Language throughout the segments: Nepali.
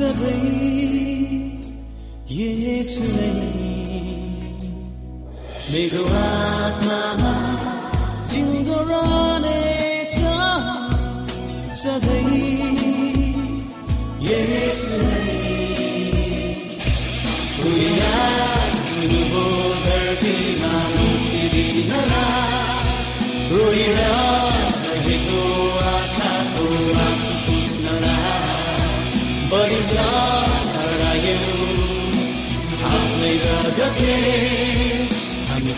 कार्यक्रम तर्फ लागौं रोइरहेको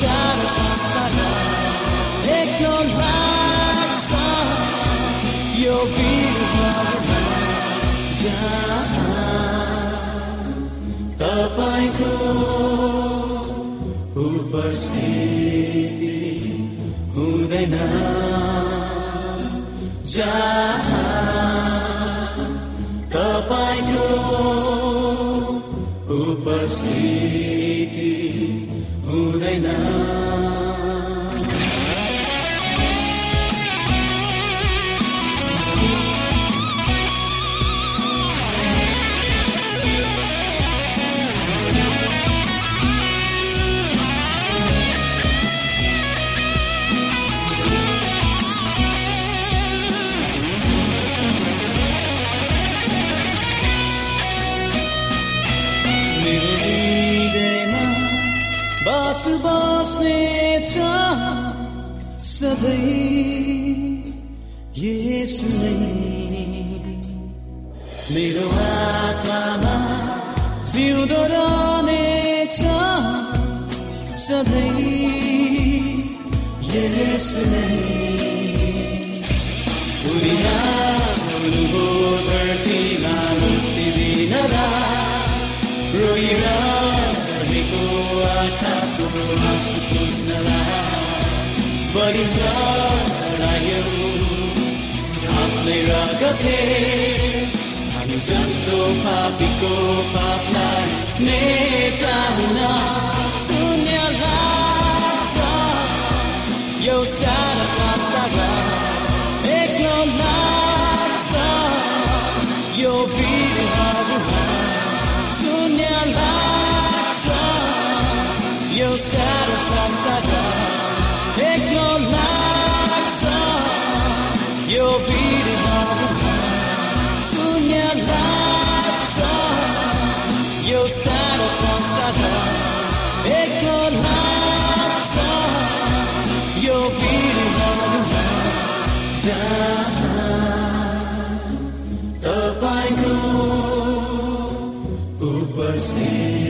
सारा संसार एक्लो यो तपाईँको उपस्थिति हुँदैन तपाईँको उपस्थिति हुँदैन बस्ने छ सधैँ यसु नै। मेरो आत्मामा जिउँदो रहनेछ सधैँ यसु नै। पुस्नलाई बलिन्छ हरायो आफ्नै रगतले हामी जस्तो पापीको पापलाई मेटाउन शून्य यो सारा संसार यो सारा संसार एक्लो लाग्छ यो भिडहरूमा शून्य लाग्छ यो सारा संसार एक्लो लाग्छ यो भिडहरूमा जहाँ तपाईँको उपस्थिति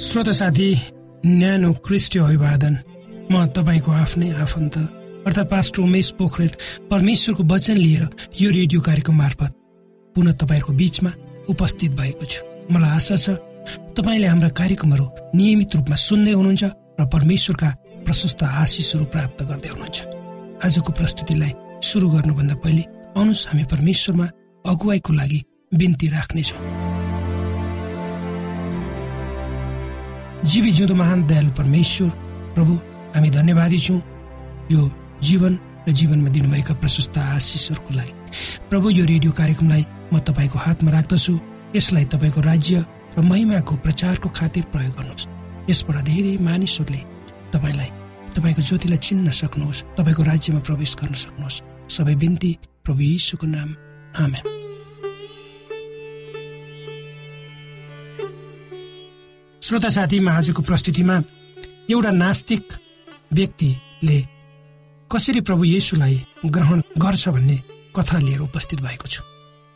श्रोत साथी न्यानो क्रिस्टियो अभिवादन। म तपाईँको आफ्नै आफन्त अर्थात् पास्टर उमेश पोखरेल परमेश्वरको वचन लिएर यो रेडियो कार्यक्रम मार्फत पुनः तपाईँहरूको बीचमा उपस्थित भएको छु। मलाई आशा छ तपाईँले हाम्रा कार्यक्रमहरू नियमित रूपमा सुन्दै हुनुहुन्छ र परमेश्वरका प्रशस्त आशिषहरू प्राप्त गर्दै हुनुहुन्छ। आजको प्रस्तुतिलाई सुरु गर्नुभन्दा पहिले आउनुहोस् हामी परमेश्वरमा अगुवाईको लागि बिन्ती राख्नेछौँ। जीवी जिउँदो महान दयालु परमेश्वर प्रभु हामी धन्यवादी छौँ। यो जीवन र जीवनमा दिनुभएका प्रशस्त आशिषहरूको लागि। प्रभु यो रेडियो कार्यक्रमलाई म तपाईँको हातमा राख्दछु। यसलाई तपाईँको राज्य र महिमाको प्रचारको खातिर प्रयोग गर्नुहोस्। यसबाट धेरै मानिसहरूले तपाईँलाई तपाईँको ज्योतिलाई चिन्न सक्नुहोस् तपाईँको राज्यमा प्रवेश गर्न सक्नुहोस्। सबै बिन्ती प्रभु यीशुको नाम। आमेन। श्रोता साथीमा आजको प्रस्तुतिमा एउटा नास्तिक व्यक्तिले कसरी प्रभु येशुलाई ग्रहण गर्छ भन्ने कथा लिएर उपस्थित भएको छु।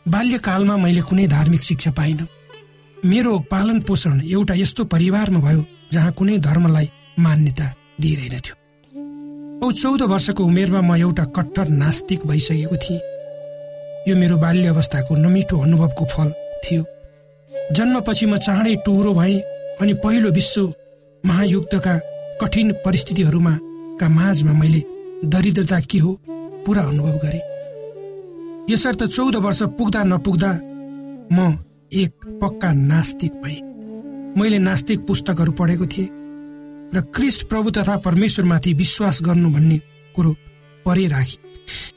बाल्यकालमा मैले कुनै धार्मिक शिक्षा पाइनँ। मेरो पालन पोषण एउटा यस्तो परिवारमा भयो जहाँ कुनै धर्मलाई मान्यता दिइँदैन थियो। औ चौध वर्षको उमेरमा म एउटा कट्टर नास्तिक भइसकेको थिएँ। यो मेरो बाल्य अवस्थाको नमिठो अनुभवको फल थियो। जन्मपछि म चाँडै टुहुरो भएँ। अनि पहिलो विश्व महायुद्धका कठिन परिस्थितिहरूमा का माझमा मैले दरिद्रता के हो पुरा अनुभव गरेँ। यसर्थ चौध वर्ष पुग्दा नपुग्दा म एक पक्का नास्तिक भएँ। मैले नास्तिक पुस्तकहरू पढेको थिएँ र क्रिस्ट प्रभु तथा परमेश्वरमाथि विश्वास गर्नु भन्ने कुरो परे राखेँ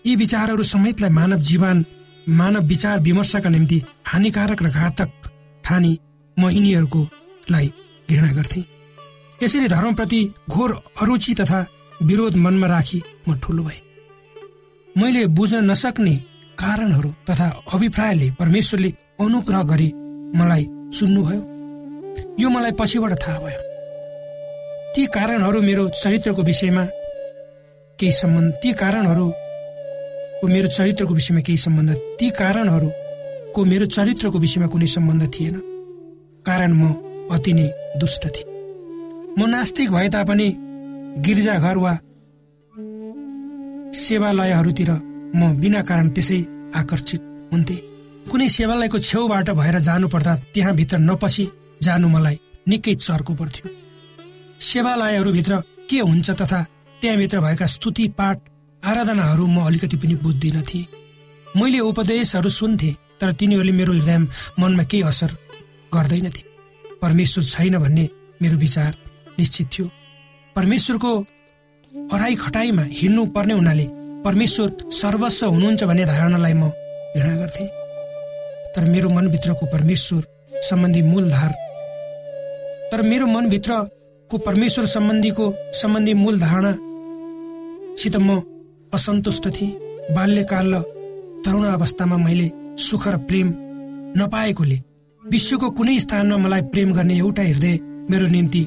यी विचारहरू समेतलाई मानव जीवन मानव विचार विमर्शका निम्ति हानिकारक र घातक ठानी म यिनीहरूको लाई घृणा गर्थे। यसरी धर्मप्रति घोर अरुचि तथा विरोध मनमा राखी म ठुलो भएँ। मैले बुझ्न नसक्ने कारणहरू तथा अभिप्रायले परमेश्वरले अनुग्रह गरी मलाई सुन्नुभयो। यो मलाई पछिबाट थाहा भयो। ती कारणहरू मेरो चरित्रको विषयमा केही सम्बन्ध ती कारणहरूको मेरो चरित्रको विषयमा केही सम्बन्ध ती कारणहरूको मेरो चरित्रको विषयमा कुनै सम्बन्ध थिएन। कारण म अति नै दुष्ट थिए। म नास्तिक भए तापनि गिर्जाघर वा सेवालयहरूतिर म बिना कारण त्यसै आकर्षित हुन्थे। कुनै सेवालयको छेउबाट भएर जानु पर्दा त्यहाँभित्र नपसी जानु मलाई निकै चर्को पर्थ्यो। सेवालयहरूभित्र के हुन्छ तथा त्यहाँभित्र भएका स्तुति पाठ आराधनाहरू म अलिकति पनि बुझ्दिन थिएँ। मैले उपदेशहरू सुन्थे तर तिनीहरूले मेरो हृदय मनमा केही असर गर्दैनथे परमेश्वर छैन भन्ने मेरो विचार निश्चित थियो। परमेश्वरको अराई खटाईमा हिँड्नु पर्ने हुनाले परमेश्वर सर्वस्व हुनुहुन्छ भन्ने धारणालाई म घृणा गर्थे। तर मेरो मनभित्रको परमेश्वर सम्बन्धी मूलधार तर मेरो मनभित्रको परमेश्वर सम्बन्धीको सम्बन्धी मूल धारणासित म असन्तुष्ट थिएँ। बाल्यकाल र तरुण अवस्थामा मैले सुख र प्रेम नपाएकोले विश्वको कुनै स्थानमा मलाई प्रेम गर्ने एउटा हृदय मेरो निम्ति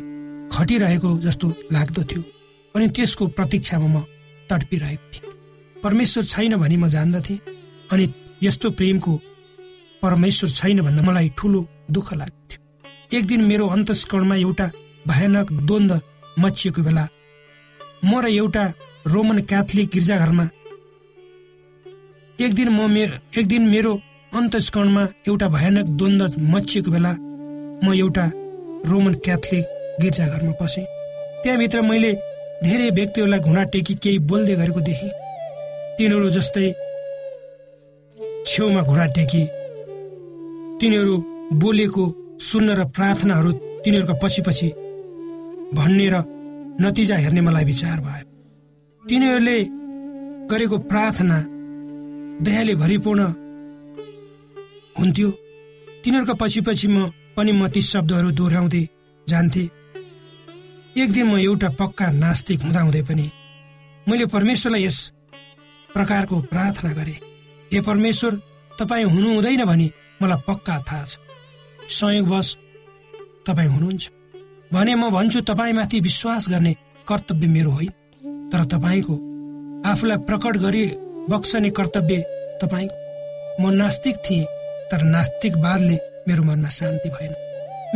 खटिरहेको जस्तो लाग्दथ्यो अनि त्यसको प्रतीक्षामा म तडपिरहेको थिएँ। परमेश्वर छैन भनी म जान्दथेँ अनि यस्तो प्रेमको परमेश्वर छैन भन्दा मलाई ठुलो दुःख लाग्थ्यो एक दिन मेरो अन्तस्करणमा एउटा भयानक द्वन्द मचिएको बेला म र एउटा रोमन क्याथोलिक गिर्जाघरमा एक दिन म मेरो एक दिन मेरो अन्तस्करणमा एउटा भयानक द्वन्द मचिएको बेला म एउटा रोमन क्याथोलिक गिर्जाघरमा पसेँ। त्यहाँभित्र मैले धेरै व्यक्तिहरूलाई घुँडा टेकी केही बोल्दै गरेको देखेँ। तिनीहरू जस्तै छेउमा घुँडा टेकी तिनीहरू बोलेको सुन्न र प्रार्थनाहरू तिनीहरूका पछि पछि भन्ने र नतिजा हेर्ने मलाई विचार भयो। तिनीहरूले गरेको प्रार्थना दयाले भरिपूर्ण हुन्थ्यो। तिनीहरूका पछि पछि म पनि म ती शब्दहरू दोहोऱ्याउँदै जान्थे। एक दिन म एउटा पक्का नास्तिक हुँदाहुँदै पनि मैले परमेश्वरलाई यस प्रकारको प्रार्थना गरेँ। हे परमेश्वर तपाईँ हुनु हुँदैन भने मलाई पक्का थाहा छ। संयोगवश तपाईँ हुनुहुन्छ। भने म भन्छु तपाईँमाथि विश्वास गर्ने कर्तव्य मेरो होइन। तर तपाईँको आफूलाई प्रकट गरी बक्सने कर्तव्य तपाईँको। म नास्तिक थिएँ। तर नास्तिकवादले मेरो मनमा शान्ति भएन।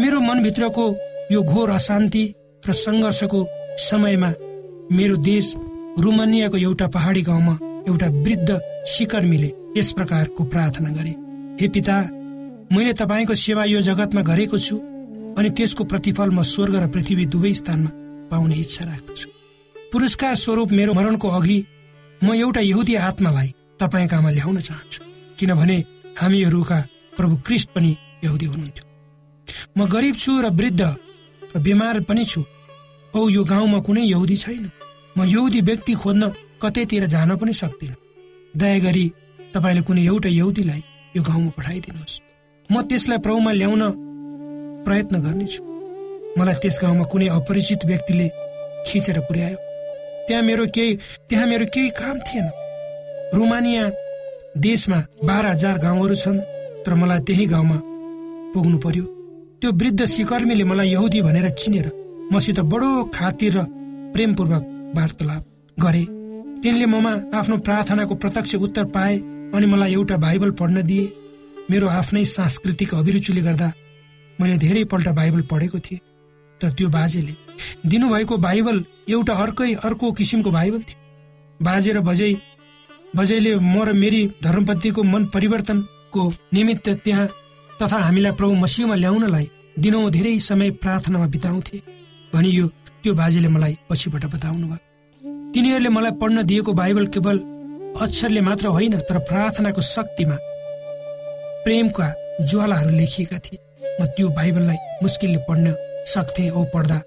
मेरो मनभित्रको यो घोर अशान्ति र सङ्घर्षको समयमा मेरो देश रुमानियाको एउटा पहाडी गाउँमा एउटा वृद्ध सिकर्मीले यस प्रकारको प्रार्थना गरे। हे पिता मैले तपाईँको सेवा यो जगतमा गरेको छु अनि त्यसको प्रतिफल म स्वर्ग र पृथ्वी दुवै स्थानमा पाउने इच्छा राख्दछु। पुरस्कार स्वरूप मेरो मरणको अघि म एउटा यहुदी आत्मालाई तपाईँका आमा ल्याउन चाहन्छु। किनभने हामीहरूका प्रभु क्रिस्ट पनि यहुदी हुनुहुन्थ्यो। म गरिब छु र वृद्ध र बिमार पनि छु। औ यो गाउँमा कुनै यहुदी छैन। म यहुदी व्यक्ति खोज्न कतैतिर जान पनि सक्दिनँ। दया गरी तपाईँले कुनै एउटा यहुदीलाई यो गाउँमा पठाइदिनुहोस्। म त्यसलाई प्रभुमा ल्याउन प्रयत्न गर्नेछु मलाई त्यस गाउँमा कुनै अपरिचित व्यक्तिले खिचेर पुर्यायो। त्यहाँ मेरो केही त्यहाँ मेरो केही काम थिएन। रोमानिया देशमा बाह्र हजार गाउँहरू छन् तर मलाई त्यही गाउँमा पुग्नु पर्यो। त्यो वृद्ध सिकर्मीले मलाई यहुदी भनेर चिनेर मसित बडो खातिर र प्रेमपूर्वक वार्तालाप गरे। तिनले ममा आफ्नो प्रार्थनाको प्रत्यक्ष उत्तर पाए अनि मलाई एउटा बाइबल पढ्न दिए। मेरो आफ्नै सांस्कृतिक अभिरुचिले गर्दा मैले धेरैपल्ट बाइबल पढेको थिएँ। तर त्यो बाजेले दिनुभएको बाइबल एउटा अर्कै अर्को किसिमको बाइबल थियो। बाजे र बजै बजैले म र मेरी धर्मपतिको मन परिवर्तनको निमित्त त्यहाँ तथा हामीलाई प्रभु मसिहमा ल्याउनलाई दिनौँ धेरै समय प्रार्थनामा बिताउँथे। भनियो त्यो बाजेले मलाई पछिबाट बताउनु भयो। तिनीहरूले मलाई पढ्न दिएको बाइबल केवल अक्षरले मात्र होइन तर प्रार्थनाको शक्तिमा प्रेमका ज्वालाहरू लेखिएका थिए। म त्यो बाइबललाई मुस्किलले पढ्न सक्थेँ औ पढ्दा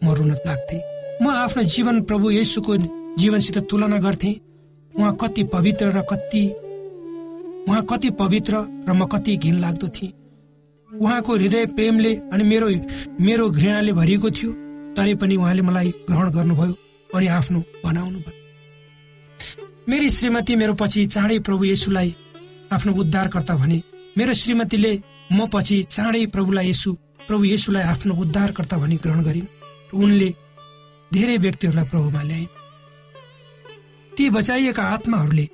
म रुन लाग्थे। म आफ्नो जीवन प्रभु येसुको जीवनसित तुलना गर्थेँ। उहाँ कति पवित्र र कति उहाँ कति पवित्र र म कति घिन लाग्दो थिएँ। उहाँको हृदय प्रेमले अनि मेरो मेरो घृणाले भरिएको थियो तरै पनि उहाँले मलाई ग्रहण गर्नुभयो अनि आफ्नो बनाउनु भयो। मेरी श्रीमती मेरो पछि चाँडै प्रभु येसुलाई आफ्नो उद्धारकर्ता भने मेरो श्रीमतीले म पछि चाँडै प्रभुलाई यसु प्रभु येसुलाई आफ्नो उद्धारकर्ता भनी ग्रहण गरिन्। उनले धेरै व्यक्तिहरूलाई प्रभुमा ल्याइन्। ती बचाइएका आत्माहरूले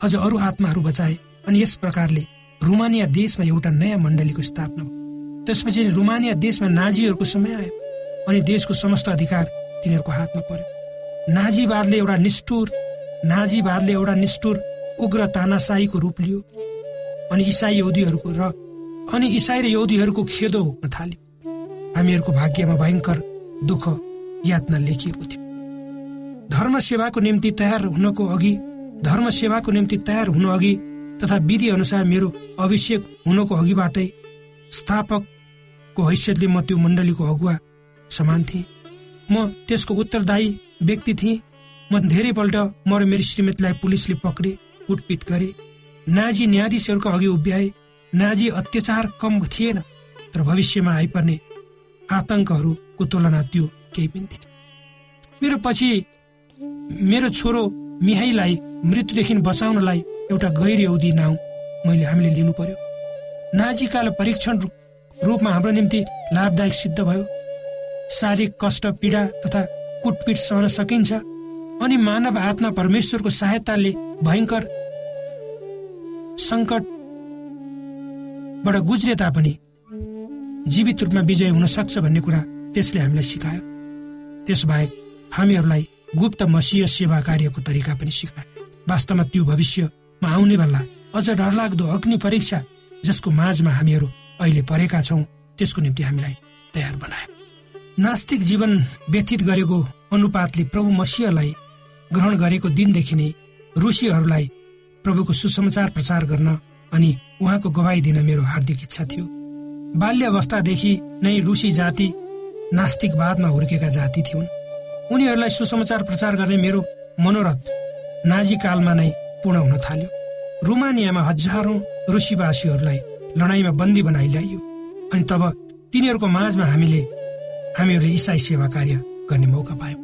अझ अरू आत्माहरू बचाए अनि यस प्रकारले रुमानिया देशमा एउटा नयाँ मण्डलीको स्थापना भयो। त्यसपछि रुमानिया देशमा नाजीहरूको समय आयो अनि देशको समस्त अधिकार तिनीहरूको हातमा पर्यो। नाजीवादले एउटा निष्ठुर नाजीवादले एउटा निष्ठुर उग्र तानासाहीको रूप लियो अनि इसाई यौदीहरूको र अनि इसाई र यौदीहरूको खेदो हुन थाल्यो। हामीहरूको भाग्यमा भयङ्कर दुःख यातना लेखिएको थियो। धर्म सेवाको निम्ति तयार हुनको अघि धर्म सेवाको निम्ति तयार हुनु अघि तथा विधि अनुसार मेरो अभिषेक हुनको अघिबाटै स्थापकको हैसियतले म त्यो मण्डलीको अगुवा समान थिएँ। म त्यसको उत्तरदायी व्यक्ति थिएँ। म धेरैपल्ट म र मेरो श्रीमतीलाई पुलिसले पक्रे कुटपिट गरे। नाजी न्यायाधीशहरूको अघि उभ्याए। नाजी अत्याचार कम थिएन तर भविष्यमा आइपर्ने आतंकहरूको तुलना त्यो केही पनि थिएन। मेरो पछि मेरो छोरो मिहाईलाई मृत्युदेखि बचाउनलाई एउटा गैर यौदी नाउँ मैले हामीले लिनु पर्यो। नाजीकाल परीक्षण रूपमा हाम्रो निम्ति लाभदायक सिद्ध भयो। शारीरिक कष्ट पीडा तथा कुटपिट सहन सकिन्छ अनि मानव आत्मा परमेश्वरको सहायताले भयङ्कर सङ्कट बाट गुज्रे तापनि जीवित रूपमा विजय हुन सक्छ भन्ने कुरा त्यसले हामीलाई सिकायो। त्यसबाहेक हामीहरूलाई गुप्त मसीय सेवा कार्यको तरिका पनि सिकायो वास्तवमा त्यो भविष्यमा आउने बेला अझ डरलाग्दो अग्नि परीक्षा जसको माझमा हामीहरू अहिले परेका छौँ त्यसको निम्ति हामीलाई तयार बनायो नास्तिक जीवन व्यतीत गरेको अनुपातले प्रभु मसिहलाई ग्रहण गरेको दिनदेखि नै रुसीहरूलाई प्रभुको सुसमाचार प्रचार गर्न अनि उहाँको गवाई दिन मेरो हार्दिक इच्छा थियो। बाल्य अवस्थादेखि नै रुसी जाति नास्तिकवादमा हुर्केका जाति थिउन्। उनीहरूलाई सुसमाचार प्रचार गर्ने मेरो मनोरथ नाजी कालमा नै पूर्ण हुन थाल्यो। रुमानियामा हजारौं रुसीवासीहरूलाई लडाईँमा बन्दी बनाइ ल्याइयो अनि तब तिनीहरूको माझमा हामीले हामीहरूले इसाई सेवा कार्य गर्ने मौका पायौँ।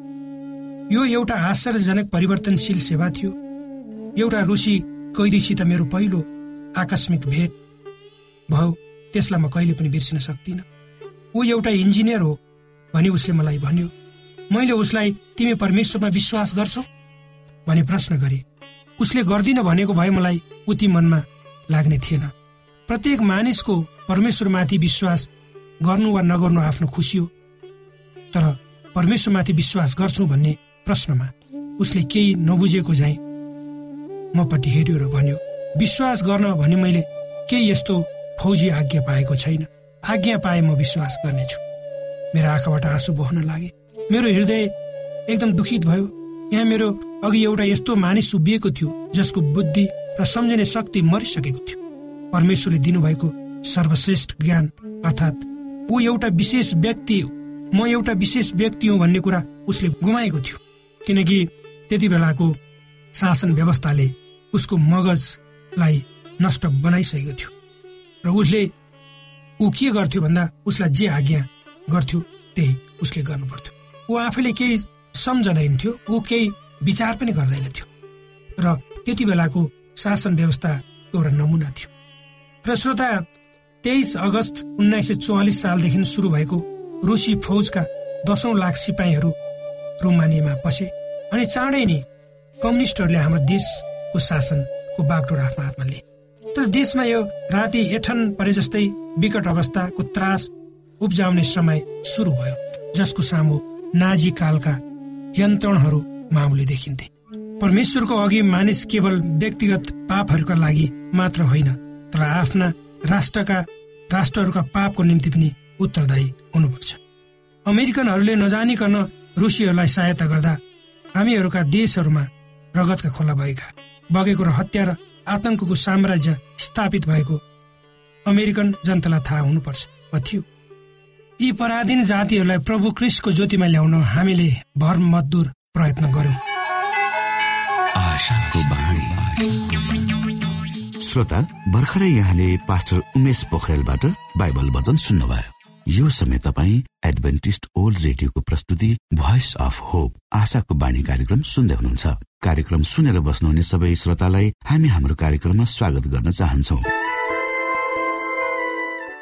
यो एउटा आश्चर्यजनक परिवर्तनशील सेवा थियो। एउटा रुसी कैदीसित मेरो पहिलो आकस्मिक भेट भयो। त्यसलाई म कहिले पनि बिर्सिन सक्दिनँ। ऊ एउटा इन्जिनियर हो भनी उसले मलाई भन्यो मैले उसलाई तिमी परमेश्वरमा विश्वास गर्छौ? भनी प्रश्न गरे। उसले गर्दिन भनेको भए मलाई उति मनमा लाग्ने थिएन। प्रत्येक मानिसको परमेश्वरमाथि विश्वास गर्नु वा नगर्नु आफ्नो खुसी हो। तर परमेश्वरमाथि विश्वास गर्छु भन्ने प्रश्नमा उसले केही नबुझेको झैँ मपट्टि हेऱ्यो र भन्यो विश्वास गर्न भने मैले केही यस्तो फौजी आज्ञा पाएको छैन। आज्ञा पाए म विश्वास गर्नेछु। मेरो आँखाबाट आँसु बहन लागे। मेरो हृदय एकदम दुखित भयो। यहाँ मेरो अघि एउटा यस्तो मानिस उभिएको थियो जसको बुद्धि र सम्झिने शक्ति मरिसकेको थियो। परमेश्वरले दिनुभएको सर्वश्रेष्ठ ज्ञान अर्थात् ऊ एउटा विशेष व्यक्ति म एउटा विशेष व्यक्ति हुँ भन्ने कुरा उसले गुमाएको थियो। किनकि त्यति बेलाको शासन व्यवस्थाले उसको मगजलाई नष्ट बनाइसकेको थियो। र उसले ऊ के गर्थ्यो भन्दा उसलाई जे आज्ञा गर्थ्यो त्यही उसले गर्नु पर्थ्यो ऊ आफैले केही सम्झँदैन थियो ऊ केही विचार पनि गर्दैन थियो र त्यति बेलाको शासन व्यवस्थाको एउटा नमुना थियो। र श्रोता तेइस अगस्त उन्नाइस सय चौवालिस सालदेखि सुरु भएको रुसी फौजका दसौँ लाख सिपाहीहरू रोमानियामा पसे अनि चाँडै नै कम्युनिस्टहरूले हाम्रो देशको शासनको बागडोर आफ्नो हातमा लिए। तर देशमा यो राति एठन परे जस्तै विकट अवस्थाको त्रास उब्जाउने समय सुरु भयो जसको सामु नाजी कालका यन्त्रणहरू मामुली देखिन्थे। परमेश्वरको अघि मानिस केवल व्यक्तिगत पापहरूका लागि मात्र होइन तर आफ्ना राष्ट्रका राष्ट्रहरूका पापको निम्ति पनि उत्तरदायी हुनुपर्छ। अमेरिकनहरूले नजानिकन रुसीहरूलाई सहायता गर्दा हामीहरूका देशहरूमा रगतका खोला भएका बगेको र हत्या र आतंकको साम्राज्य स्थापित भएको अमेरिकन जनतालाई थाहा हुनुपर्छ। थियो यी पराधीन जातिहरूलाई प्रभु क्रिस्टको ज्योतिमा ल्याउन हामीले भर मजदुर प्रयत्न गर्यौं। श्रोता भर्खरै यहाँले पास्टर उमेश पोखरेलबाट बाइबल वचन सुन्नुभयो। यो समय तपाईँ एडभेन्टिस्ट ओल्ड रेडियोको प्रस्तुति भोइस अफ होप आशाको बाणी कार्यक्रम सुन्दै हुनुहुन्छ। कार्यक्रम सुनेर बस्नुहुने सबै श्रोतालाई हामी हाम्रो कार्यक्रममा स्वागत गर्न चाहन्छौ।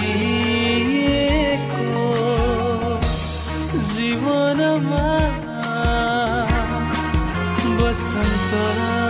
उजाडिएको जीवनमा बसन्तको